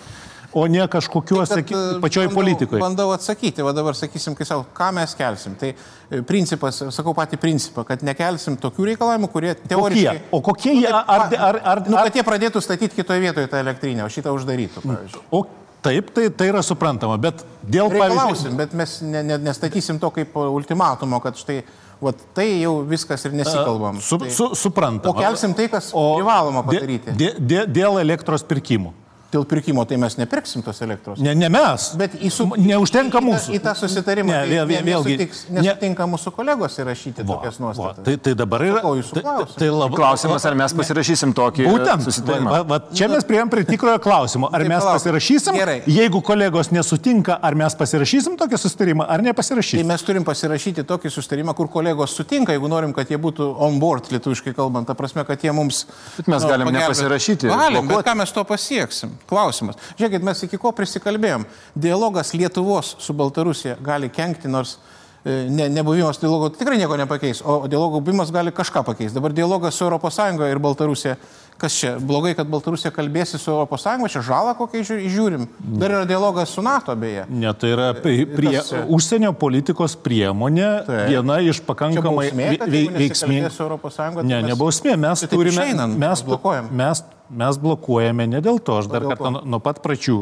Speaker 3: o ne kažkokiuose tai, pačioj bandau, politikoje.
Speaker 2: Bandau atsakyti, va dabar sakysim, kai savo, ką mes kelsim. Tai e, principas, sakau patį principą, kad nekelsim tokių reikalavimų, kurie teoriškai...
Speaker 3: Kokie? O kokie jie? Ar, ar, ar, ar,
Speaker 2: nu, kad jie pradėtų statyti kitoje vietoje tą elektrinę, o šitą uždarytų, pavyzdžiui.
Speaker 3: O Taip, tai, tai yra suprantama, bet dėl
Speaker 2: pavyzdžiui... Bet mes ne, ne, nestatysim to kaip ultimatumo, kad štai, va, tai jau viskas ir nesikalbam.
Speaker 3: Su,
Speaker 2: tai,
Speaker 3: su, suprantama.
Speaker 2: O kelsim tai, kas o privaloma padaryti.
Speaker 3: Dė, dė, dėl elektros pirkimų
Speaker 2: dėl pirkimo, tai mes nepirksim tos elektros.
Speaker 3: Ne, ne mes.
Speaker 2: Bet su...
Speaker 3: neužtenka mūsų.
Speaker 2: Į tą, į tą susitarimą. Ne, vėl, vėl, vėlgi. Nesutiks, nesutinka ne... mūsų kolegos įrašyti va, tokias nuostatas. Va,
Speaker 3: tai, tai dabar yra.
Speaker 2: Tai, tai,
Speaker 1: tai lab... Klausimas, ar mes pasirašysim tokį
Speaker 3: Būtent, susitarimą. Va, va, čia mes prieėm prie tikrojo klausimo. Ar mes pasirašysim? Gerai. Jeigu kolegos nesutinka, ar mes pasirašysim tokį susitarimą, ar nepasirašysim?
Speaker 2: Tai mes turim pasirašyti tokį susitarimą, kur kolegos sutinka, jeigu norim, kad jie būtų on board, lietuviškai kalbant, ta prasme, kad jie mums...
Speaker 1: Bet mes nu, galim nepasirašyti.
Speaker 2: Galim, bet ką mes to pasieksim? Klausimas. Žiūrėkit, mes iki ko prisikalbėjom. Dialogas Lietuvos su Baltarusija gali kenkti, nors e, ne, nebuvimas dialogo tikrai nieko nepakeis, o dialogo buvimas gali kažką pakeisti. Dabar dialogas su ES ir Baltarusija, kas čia, blogai, kad Baltarusija kalbėsi su ES, čia žalą kokią žiūrim. Dar yra dialogas su NATO beje.
Speaker 3: Ne, tai yra prie, prie, užsienio politikos priemonė, tai. viena iš pakankamai veiksmingų. Ne, nebausmė, mes tai turime, mes, mes mes blokuojame ne dėl to, aš dar kartą nuo, nuo pat pradžių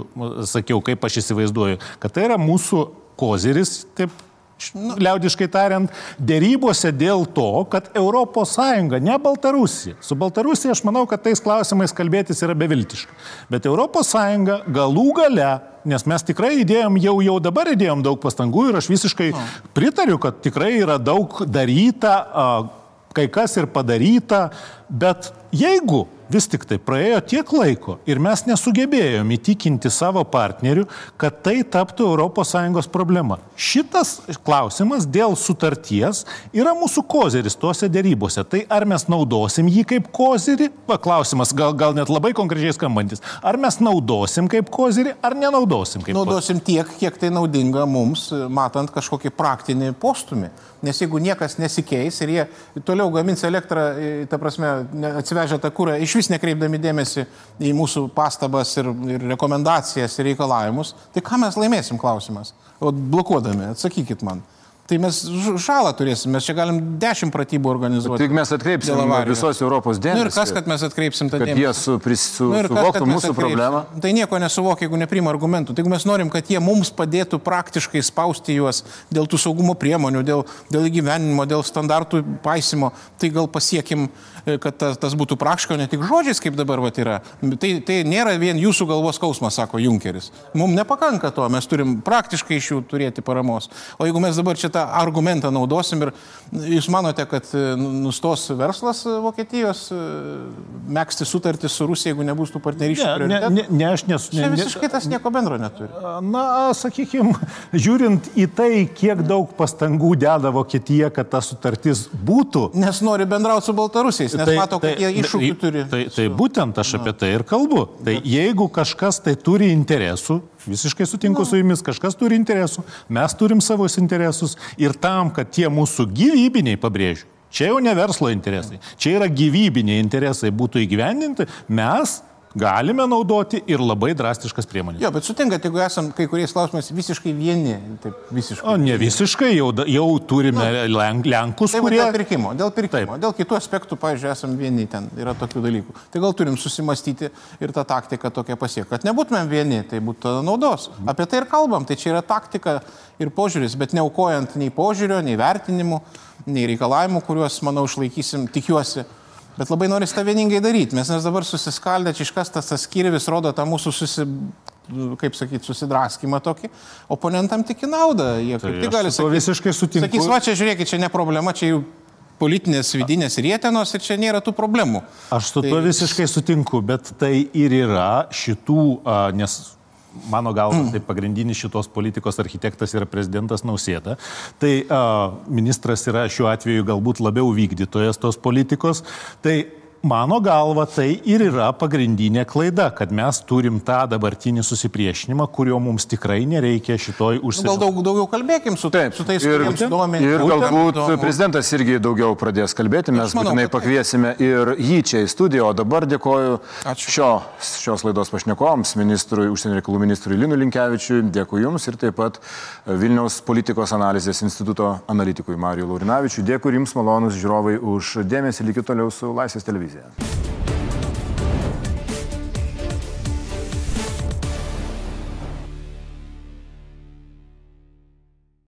Speaker 3: sakiau, kaip aš įsivaizduoju, kad tai yra mūsų koziris, taip nu, liaudiškai tariant, dėrybose dėl to, kad ES, ne Baltarusija. Su Baltarusija aš manau, kad tais klausimais kalbėtis yra beviltiška. Bet ES galų gale, nes mes tikrai įdėjom, jau, jau dabar įdėjom daug pastangų ir aš visiškai pritariu, kad tikrai yra daug daryta, kai kas ir padaryta, bet jeigu vis tik tai praėjo tiek laiko ir mes nesugebėjom įtikinti savo partnerių, kad tai taptų ES problema. Šitas klausimas dėl sutarties yra mūsų kozeris tuose dėrybose. Tai ar mes naudosim jį kaip kozerį? Klausimas gal, gal net labai konkrečiai skambantis. Ar mes naudosim kaip kozerį, ar nenaudosim kaip
Speaker 2: kozerį? Naudosim tiek, kiek tai naudinga mums, matant kažkokį praktinį postumį. Nes jeigu niekas nesikeis ir jie toliau gamins elektrą, ta prasme, atsivežę tą kūrą, iš vis nekreipdami dėmesį į mūsų pastabas ir, ir rekomendacijas ir reikalavimus, tai ką mes laimėsim klausimas? O blokuodami, atsakykit man. Tai mes žalą turėsim, mes čia galim dešimt pratybų organizuoti.
Speaker 1: Tik mes atkreipsim visos Europos dėmesį.
Speaker 2: Nu ir kas, kad mes atkreipsim tą
Speaker 1: dėmesį? Kad jie su, pris, su, nu suvoktų kas, mūsų problemą.
Speaker 2: Tai nieko nesuvokia, jeigu neprima argumentų. Tai jeigu mes norim, kad jie mums padėtų praktiškai spausti juos dėl tų saugumo priemonių, dėl, dėl įgyvenimo, dėl standartų paisimo, tai gal pasiekim kad tas, tas būtų praktiška, ne tik žodžiais, kaip dabar vat, yra. Tai, tai nėra vien jūsų galvos skausmas, sako Junkeris. Mums nepakanka to, mes turim praktiškai iš jų turėti paramos. O jeigu mes dabar šitą argumentą naudosim ir jūs manote, kad e, nu, nustos verslas Vokietijos e, mėgsti sutartį su Rusija, jeigu nebus tų partnerysčių?
Speaker 3: Ne, ne, ne, ne, aš nesu.
Speaker 2: Ne, Čia visiškai tas nieko bendro neturi.
Speaker 3: Na, sakykime, [laughs] žiūrint į tai, kiek daug pastangų deda Vokietija, kad ta sutartis būtų.
Speaker 2: Nes nori bendrauti su Baltarusiais nes tai, mato, kad tai, jie iššūkių turi.
Speaker 3: Tai, tai, tai būtent aš apie tai ir kalbu. Tai jeigu kažkas tai turi interesų, visiškai sutinku su jumis, kažkas turi interesų, mes turim savus interesus ir tam, kad tie mūsų gyvybiniai, pabrėžiu, čia jau ne verslo interesai, čia yra gyvybiniai interesai būtų įgyvendinti, mes galime naudoti ir labai drastiškas priemonės.
Speaker 2: Jo, bet sutinkat, jeigu esam kai kuriais klausimais visiškai vieni, taip visiškai.
Speaker 3: O ne visiškai, jau, jau turime nu, Lenkus,
Speaker 2: tai kurie... Dėl pirkimo, dėl pirkimo, taip. dėl kitų aspektų, pavyzdžiui, esam vieni, ten yra tokių dalykų. Tai gal turim susimastyti ir tą taktiką tokią pasiekti. Kad nebūtumėm vieni, tai būtų naudos. Apie tai ir kalbam, tai čia yra taktika ir požiūris, bet neaukojant nei požiūrio, nei vertinimų, nei reikalavimų, kuriuos, manau, išlaikysim, tikiuosi Bet labai norisi tą vieningai daryti. Mes nes dabar susiskaldę, čia iškastas tas skyrivis rodo tą mūsų susi, kaip sakyti, susidraskymą tokį, oponentam tik į naudą. Jie tai tik gali sakyti.
Speaker 3: Visiškai sutinku.
Speaker 2: Sakys, va čia žiūrėkit, čia ne problema, čia jau politinės vidinės rietenos ir čia nėra tų problemų.
Speaker 3: Aš su tai... tuo visiškai sutinku, bet tai ir yra šitų, nes mano galva, tai pagrindinis šitos politikos architektas yra prezidentas Nausėda. Tai uh, ministras yra šiuo atveju galbūt labiau vykdytojas tos politikos. Tai Mano galva, tai ir yra pagrindinė klaida, kad mes turim tą dabartinį susipriešinimą, kurio mums tikrai nereikia šitoj užsienio.
Speaker 2: Nu, gal daug, daugiau kalbėkim su, taip, su tais,
Speaker 1: ir,
Speaker 2: domė.
Speaker 1: Ir galbūt įdomu. prezidentas irgi daugiau pradės kalbėti, mes manau, būtinai pakviesime ir jį čia į studiją, o dabar dėkoju Ačiū. šio, šios laidos pašnekovams, ministrui, užsienio reikalų ministrui Linu Linkevičiui, dėkui Jums ir taip pat Vilniaus politikos analizės instituto analitikui Marijui Laurinavičiui. Dėkui Jums malonus žiūrovai už dėmesį, likit toliau su Laisvės televizija. Yeah.